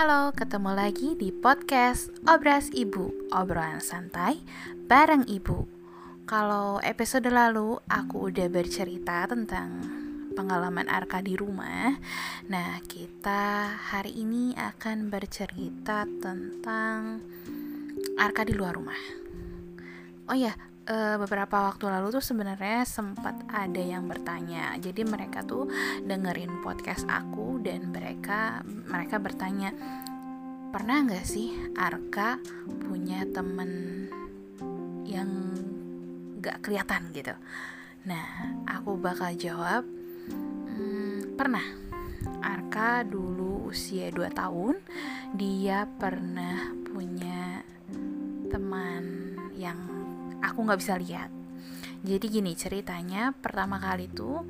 Halo, ketemu lagi di podcast Obras Ibu, obrolan santai bareng Ibu. Kalau episode lalu aku udah bercerita tentang pengalaman Arka di rumah. Nah, kita hari ini akan bercerita tentang Arka di luar rumah. Oh ya, uh, beberapa waktu lalu tuh sebenarnya sempat ada yang bertanya. Jadi mereka tuh dengerin podcast aku dan mereka mereka bertanya, pernah nggak sih Arka punya temen yang nggak kelihatan gitu? Nah, aku bakal jawab, hmm, pernah. Arka dulu usia 2 tahun, dia pernah punya teman yang aku nggak bisa lihat. Jadi gini ceritanya pertama kali tuh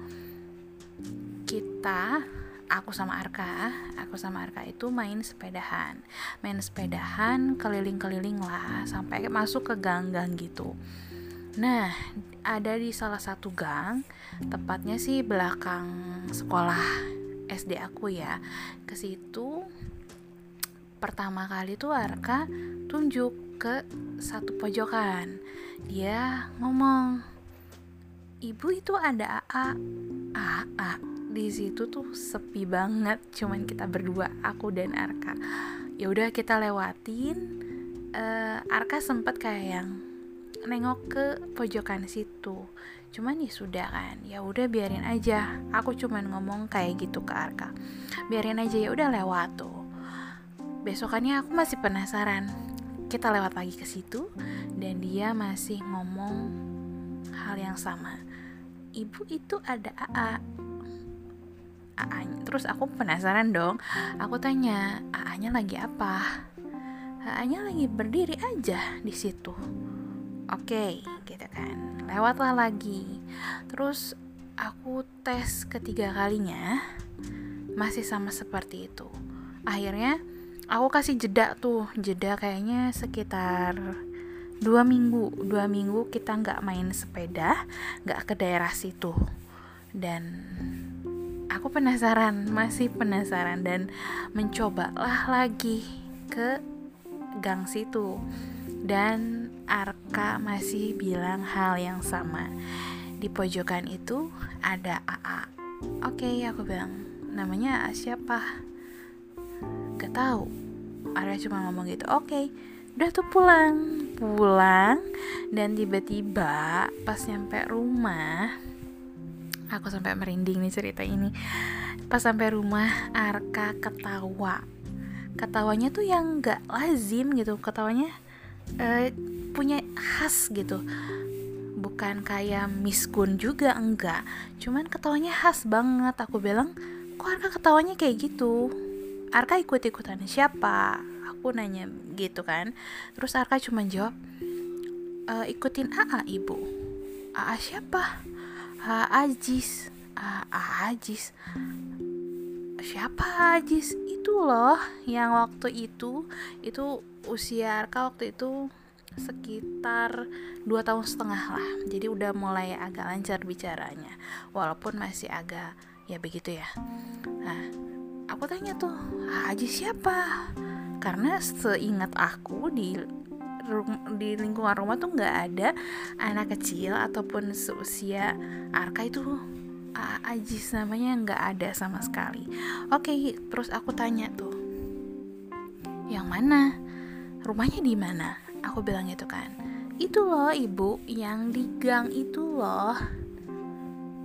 kita aku sama Arka aku sama Arka itu main sepedahan. Main sepedahan keliling-keliling lah sampai masuk ke gang-gang gitu. Nah ada di salah satu gang tepatnya sih belakang sekolah SD aku ya. Ke situ pertama kali tuh Arka tunjuk ke satu pojokan. Dia ngomong, "Ibu itu ada AA." AA di situ tuh sepi banget, cuman kita berdua, aku dan Arka. Ya udah kita lewatin. Uh, Arka sempat kayak yang nengok ke pojokan situ. Cuman ya sudah kan, ya udah biarin aja. Aku cuman ngomong kayak gitu ke Arka. Biarin aja ya udah lewat tuh. Besokannya aku masih penasaran kita lewat lagi ke situ dan dia masih ngomong hal yang sama. Ibu itu ada AA AA terus aku penasaran dong. Aku tanya AA nya lagi apa? AA nya lagi berdiri aja di situ. Oke gitu kan. Lewatlah lagi. Terus aku tes ketiga kalinya masih sama seperti itu. Akhirnya aku kasih jeda tuh. Jeda kayaknya sekitar dua minggu. Dua minggu kita nggak main sepeda nggak ke daerah situ. Dan aku penasaran masih penasaran. Dan mencobalah lagi ke gang situ. Dan Arka masih bilang hal yang sama. Di pojokan itu ada AA oke okay, aku bilang namanya siapa gak tahu. Arya cuma ngomong gitu oke okay, udah tuh pulang. Pulang dan tiba-tiba pas nyampe rumah aku sampai merinding nih cerita ini. Pas sampai rumah Arka ketawa. Ketawanya tuh yang gak lazim gitu ketawanya uh, punya khas gitu. Bukan kayak miskun juga enggak. Cuman ketawanya khas banget. Aku bilang kok Arka ketawanya kayak gitu Arka ikut-ikutan siapa? Aku nanya gitu kan. Terus Arka cuma jawab e, ikutin AA ibu. AA siapa? AA Ajis. AA Ajis. Siapa Ajis? Itu loh yang waktu itu itu usia Arka waktu itu sekitar dua tahun setengah lah. Jadi udah mulai agak lancar bicaranya. Walaupun masih agak ya begitu ya. Nah aku tanya tuh Haji siapa karena seingat aku di di lingkungan rumah tuh nggak ada anak kecil ataupun seusia Arka itu Ajis namanya nggak ada sama sekali. Oke, terus aku tanya tuh, yang mana? Rumahnya di mana? Aku bilang gitu kan. Itu loh ibu, yang di gang itu loh.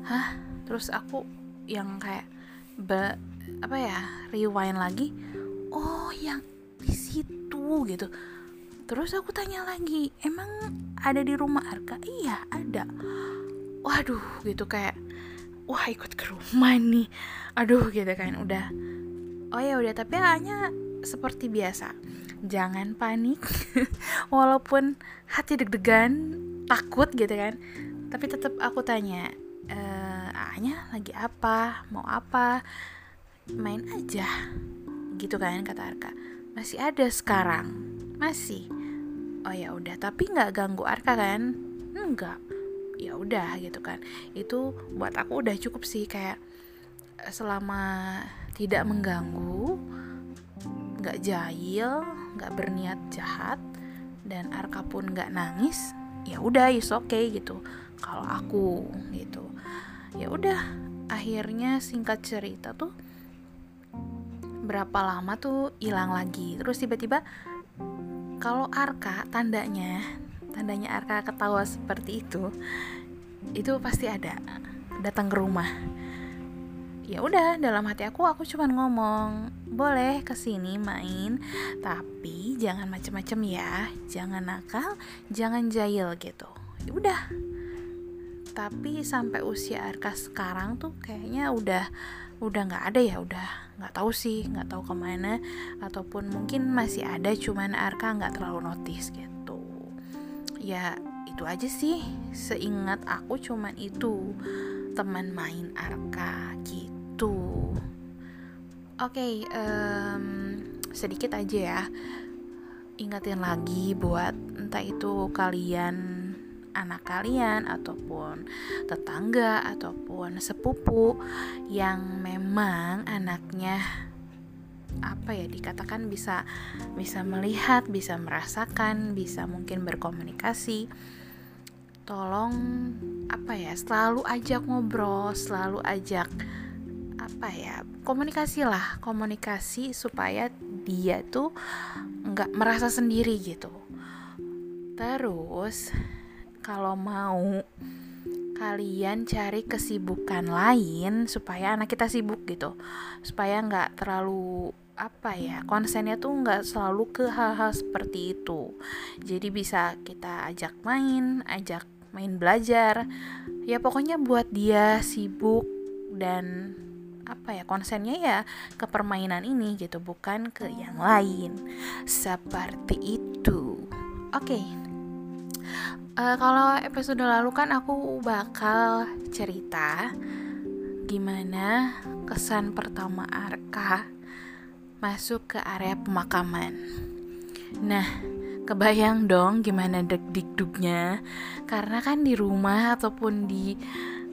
Hah? Terus aku yang kayak apa ya rewind lagi oh yang di situ gitu. Terus aku tanya lagi emang ada di rumah Arka? Iya ada. Waduh gitu kayak wah ikut ke rumah nih. Aduh gitu kan udah. Oh ya udah tapi hanya seperti biasa jangan panik. Walaupun hati deg-degan takut gitu kan. Tapi tetap aku tanya e, Anya lagi apa? Mau apa main aja. Gitu kan kata Arka. Masih ada sekarang. Masih. Oh ya udah. Tapi nggak ganggu Arka kan? Enggak ya udah gitu kan. Itu buat aku udah cukup sih kayak eh, selama tidak mengganggu nggak jahil nggak berniat jahat dan Arka pun nggak nangis ya udah is okay, gitu. Kalau aku gitu. Ya udah akhirnya singkat cerita tuh berapa lama tuh hilang lagi. Terus tiba-tiba kalau Arka tandanya tandanya Arka ketawa seperti itu itu pasti ada datang ke rumah. Ya udah dalam hati aku aku cuman ngomong boleh ke sini main tapi jangan macem-macem ya jangan nakal jangan jahil gitu. Ya udah tapi sampai usia Arka sekarang tuh kayaknya udah udah nggak ada ya udah nggak tahu sih nggak tahu ke mana. Ataupun mungkin masih ada cuman Arka nggak terlalu notice gitu. Ya itu aja sih. Seingat aku cuman itu teman main Arka gitu. Oke okay, um, sedikit aja ya. Ingatin lagi buat entah itu kalian anak kalian ataupun tetangga ataupun sepupu yang memang anaknya apa ya dikatakan bisa bisa melihat, bisa merasakan, bisa mungkin berkomunikasi. Tolong apa ya, selalu ajak ngobrol, selalu ajak apa ya komunikasi lah komunikasi supaya dia tuh nggak merasa sendiri gitu terus kalau mau kalian cari kesibukan lain supaya anak kita sibuk gitu. Supaya nggak terlalu apa ya konsennya tuh nggak selalu ke hal-hal seperti itu. Jadi bisa kita ajak main ajak main belajar. Ya pokoknya buat dia sibuk dan apa ya konsennya ya ke permainan ini gitu bukan ke yang lain. Seperti itu. Oke. okay. Uh, kalau episode lalu kan aku bakal cerita gimana kesan pertama Arka masuk ke area pemakaman. Nah kebayang dong gimana deg-degdugnya karena kan di rumah ataupun di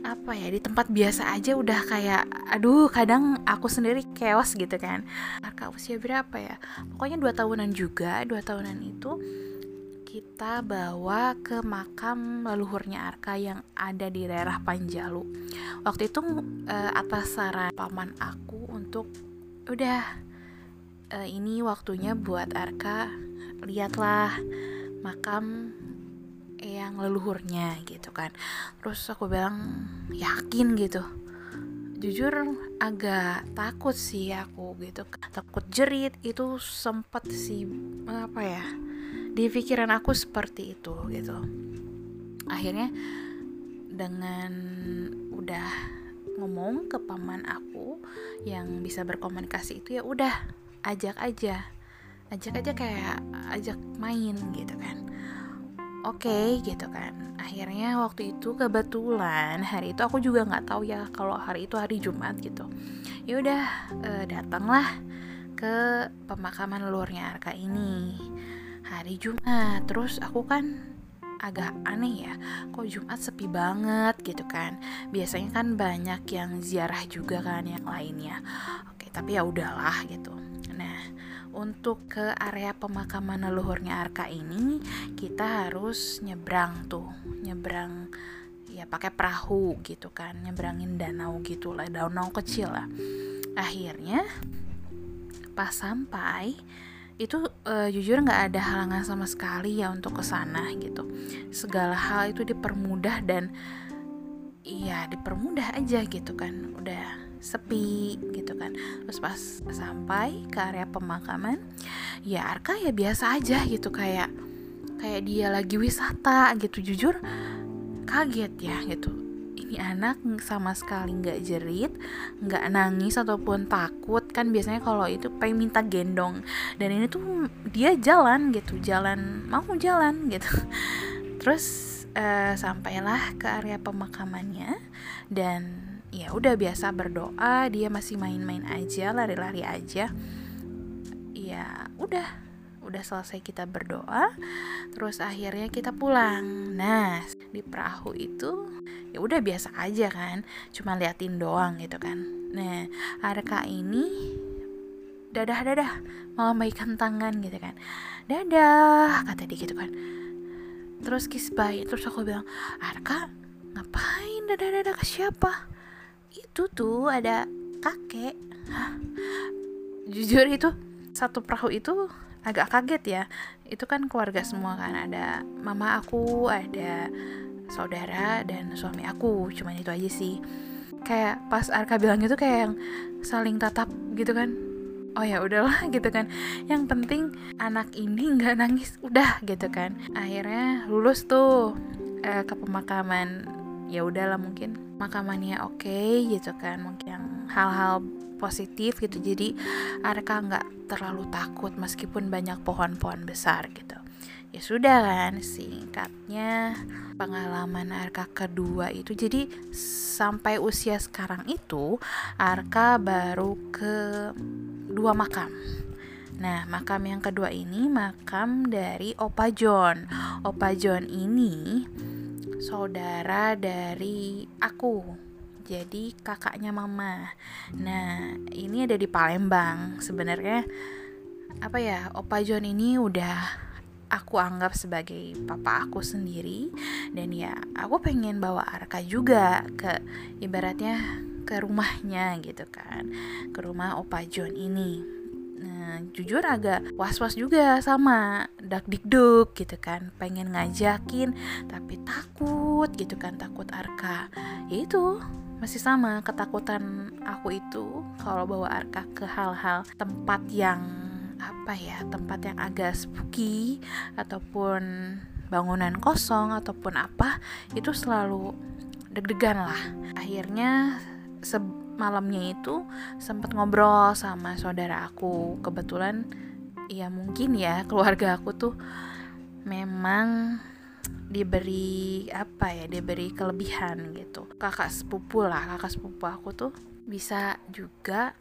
apa ya di tempat biasa aja udah kayak aduh kadang aku sendiri chaos gitu kan. Arka usia berapa ya? Pokoknya dua tahunan juga dua tahunan itu kita bawa ke makam leluhurnya Arka yang ada di daerah Panjalu. Waktu itu uh, atas saran paman aku untuk udah uh, ini waktunya buat Arka lihatlah makam yang leluhurnya gitu kan. Terus aku bilang yakin gitu. Jujur agak takut sih aku gitu. Takut jerit itu sempet sih apa ya di pikiran aku seperti itu gitu. Akhirnya dengan udah ngomong ke paman aku yang bisa berkomunikasi itu ya udah ajak aja. Ajak aja kayak ajak main gitu kan. Oke okay, gitu kan. Akhirnya waktu itu kebetulan hari itu aku juga nggak tahu ya kalau hari itu hari Jumat gitu. Ya udah uh, datanglah ke pemakaman luarnya Arka ini hari Jumat. Terus aku kan agak aneh ya kok Jumat sepi banget gitu kan. Biasanya kan banyak yang ziarah juga kan yang lainnya. Oke tapi ya udahlah gitu. Nah untuk ke area pemakaman leluhurnya Arka ini kita harus nyebrang tuh. Nyebrang ya pakai perahu gitu kan. Nyebrangin danau gitu lah danau kecil lah. Akhirnya pas sampai itu uh, jujur nggak ada halangan sama sekali ya untuk ke sana gitu. Segala hal itu dipermudah dan iya dipermudah aja gitu kan. Udah sepi gitu kan. Terus pas sampai ke area pemakaman ya Arka ya biasa aja gitu kayak kayak dia lagi wisata gitu. Jujur kaget ya gitu ini anak sama sekali nggak jerit nggak nangis ataupun takut kan biasanya kalau itu pengen minta gendong. Dan ini tuh dia jalan gitu jalan mau jalan gitu. Terus uh, sampailah ke area pemakamannya dan ya udah biasa berdoa dia masih main-main aja lari-lari aja. Ya udah udah selesai kita berdoa terus akhirnya kita pulang. Nah di perahu itu ya udah biasa aja kan cuma liatin doang gitu kan. Nah Arka ini dadah dadah melambaikan tangan gitu kan. Dadah kata dia gitu kan. Terus kiss bye terus aku bilang Arka ngapain dadah dadah ke siapa? Itu tuh ada kakek. Hah? jujur itu satu perahu itu agak kaget ya. Itu kan keluarga semua kan ada mama aku ada saudara dan suami aku. Cuman itu aja sih. Kayak pas Arka bilang itu kayak yang saling tatap gitu kan. Oh ya udahlah gitu kan. Yang penting anak ini nggak nangis udah gitu kan. Akhirnya lulus tuh eh, ke pemakaman. Ya udahlah mungkin makamannya oke okay, gitu kan. Mungkin yang hal-hal positif gitu. Jadi Arka nggak terlalu takut meskipun banyak pohon-pohon besar gitu ya sudah kan singkatnya pengalaman Arka kedua itu jadi sampai usia sekarang itu Arka baru ke dua makam Nah, makam yang kedua ini makam dari Opa John. Opa John ini saudara dari aku. Jadi kakaknya mama. Nah, ini ada di Palembang. Sebenarnya apa ya? Opa John ini udah aku anggap sebagai papa aku sendiri dan ya aku pengen bawa Arka juga ke ibaratnya ke rumahnya gitu kan ke rumah Opa John ini Nah, jujur agak was-was juga sama dak dikduk gitu kan pengen ngajakin tapi takut gitu kan takut Arka ya itu masih sama ketakutan aku itu kalau bawa Arka ke hal-hal tempat yang apa ya tempat yang agak spooky ataupun bangunan kosong ataupun apa itu selalu deg-degan lah. Akhirnya malamnya itu sempat ngobrol sama saudara aku. Kebetulan ya mungkin ya keluarga aku tuh memang diberi apa ya diberi kelebihan gitu. Kakak sepupu lah kakak sepupu aku tuh bisa juga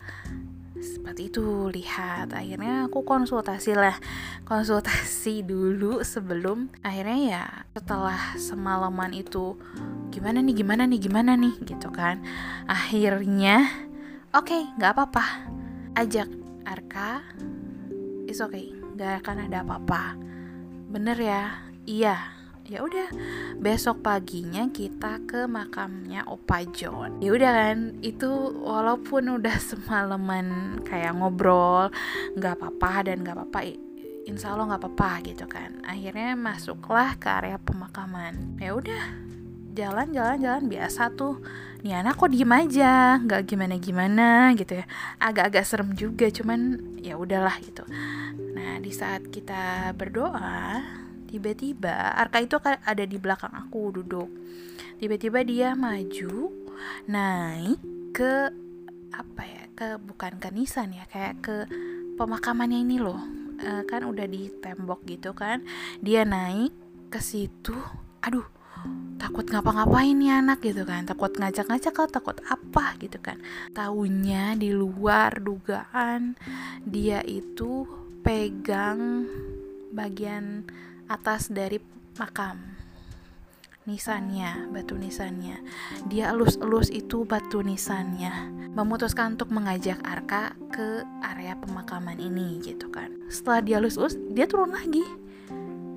seperti itu lihat. Akhirnya aku konsultasi lah konsultasi dulu sebelum akhirnya ya setelah semalaman itu gimana nih gimana nih gimana nih? gitu kan. Akhirnya oke okay, nggak apa-apa. Ajak Arka. Is okay nggak akan ada apa-apa. Bener ya? Iya ya udah besok paginya kita ke makamnya Opa John. Ya udah kan itu walaupun udah semalaman kayak ngobrol nggak apa-apa dan nggak apa-apa insya Allah nggak apa-apa gitu kan. Akhirnya masuklah ke area pemakaman. Ya udah jalan-jalan-jalan biasa tuh. Nih anak kok diem aja nggak gimana-gimana gitu ya. Agak-agak serem juga cuman ya udahlah gitu. Nah di saat kita berdoa tiba-tiba Arka itu ada di belakang aku duduk. Tiba-tiba dia maju naik ke apa ya ke bukan ke nisan ya kayak ke pemakamannya ini loh. E, kan udah di tembok gitu kan. Dia naik ke situ. Aduh takut ngapa-ngapain nih anak gitu kan. Takut ngajak-ngajak atau takut apa gitu kan. Tahunya di luar dugaan dia itu pegang bagian atas dari makam nisannya, batu nisannya. Dia elus-elus itu batu nisannya. Memutuskan untuk mengajak Arka ke area pemakaman ini gitu kan. Setelah dia elus-elus, dia turun lagi.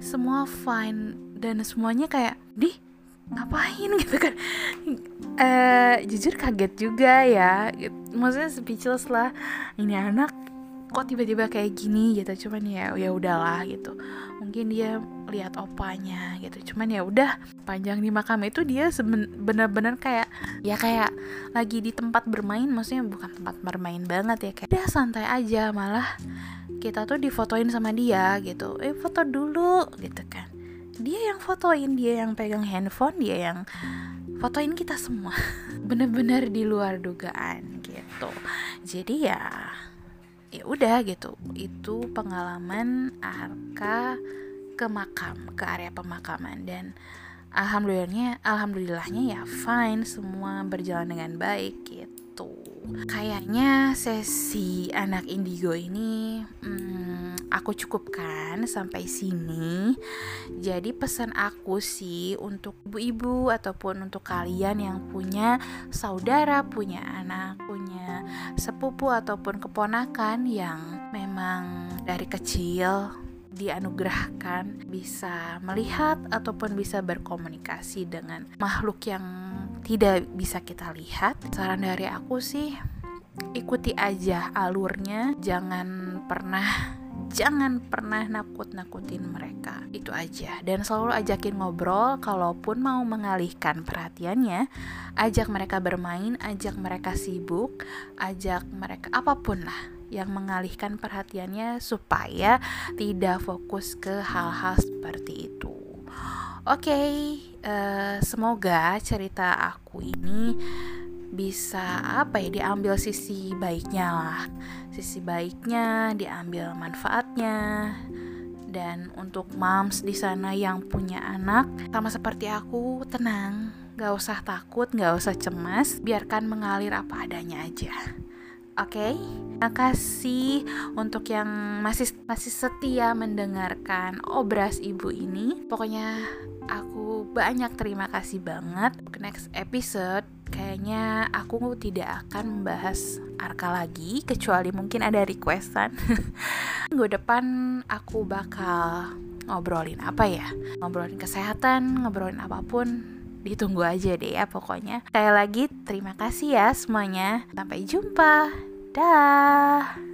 Semua fine dan semuanya kayak, "Di, ngapain?" gitu kan. Eh, jujur kaget juga ya. Maksudnya speechless lah. Ini anak kok tiba-tiba kayak gini gitu. Cuman ya ya udahlah gitu. Mungkin dia lihat opanya gitu. Cuman ya udah panjang di makam itu dia bener-bener kayak ya kayak lagi di tempat bermain. Maksudnya bukan tempat bermain banget ya kayak udah santai aja. Malah kita tuh difotoin sama dia gitu. Eh foto dulu gitu kan. Dia yang fotoin dia yang pegang handphone dia yang fotoin kita semua. Bener-bener di luar dugaan gitu. Jadi ya ya udah gitu. Itu pengalaman Arka ke makam ke area pemakaman. Dan alhamdulillahnya alhamdulillahnya ya fine semua berjalan dengan baik gitu gitu. Kayaknya sesi anak indigo ini hmm, aku cukupkan sampai sini. Jadi pesan aku sih untuk ibu-ibu ataupun untuk kalian yang punya saudara, punya anak, punya sepupu ataupun keponakan yang memang dari kecil dianugerahkan bisa melihat ataupun bisa berkomunikasi dengan makhluk yang tidak bisa kita lihat. Saran dari aku sih ikuti aja alurnya, jangan pernah jangan pernah nakut-nakutin mereka itu aja dan selalu ajakin ngobrol kalaupun mau mengalihkan perhatiannya ajak mereka bermain ajak mereka sibuk ajak mereka apa pun lah yang mengalihkan perhatiannya supaya tidak fokus ke hal-hal seperti itu. Oke, okay, uh, eh, semoga cerita aku ini bisa apa ya diambil sisi baiknya lah, sisi baiknya diambil manfaatnya dan untuk moms di sana yang punya anak sama seperti aku tenang, gak usah takut, gak usah cemas, biarkan mengalir apa adanya aja. Oke, okay? kasih untuk yang masih masih setia mendengarkan obras ibu ini. Pokoknya aku banyak terima kasih banget. Next episode kayaknya aku tidak akan membahas Arka lagi kecuali mungkin ada requestan. Minggu depan aku bakal ngobrolin apa ya? Ngobrolin kesehatan, ngobrolin apa pun ditunggu aja deh ya pokoknya. Sekali lagi terima kasih ya semuanya. Sampai jumpa. Dah.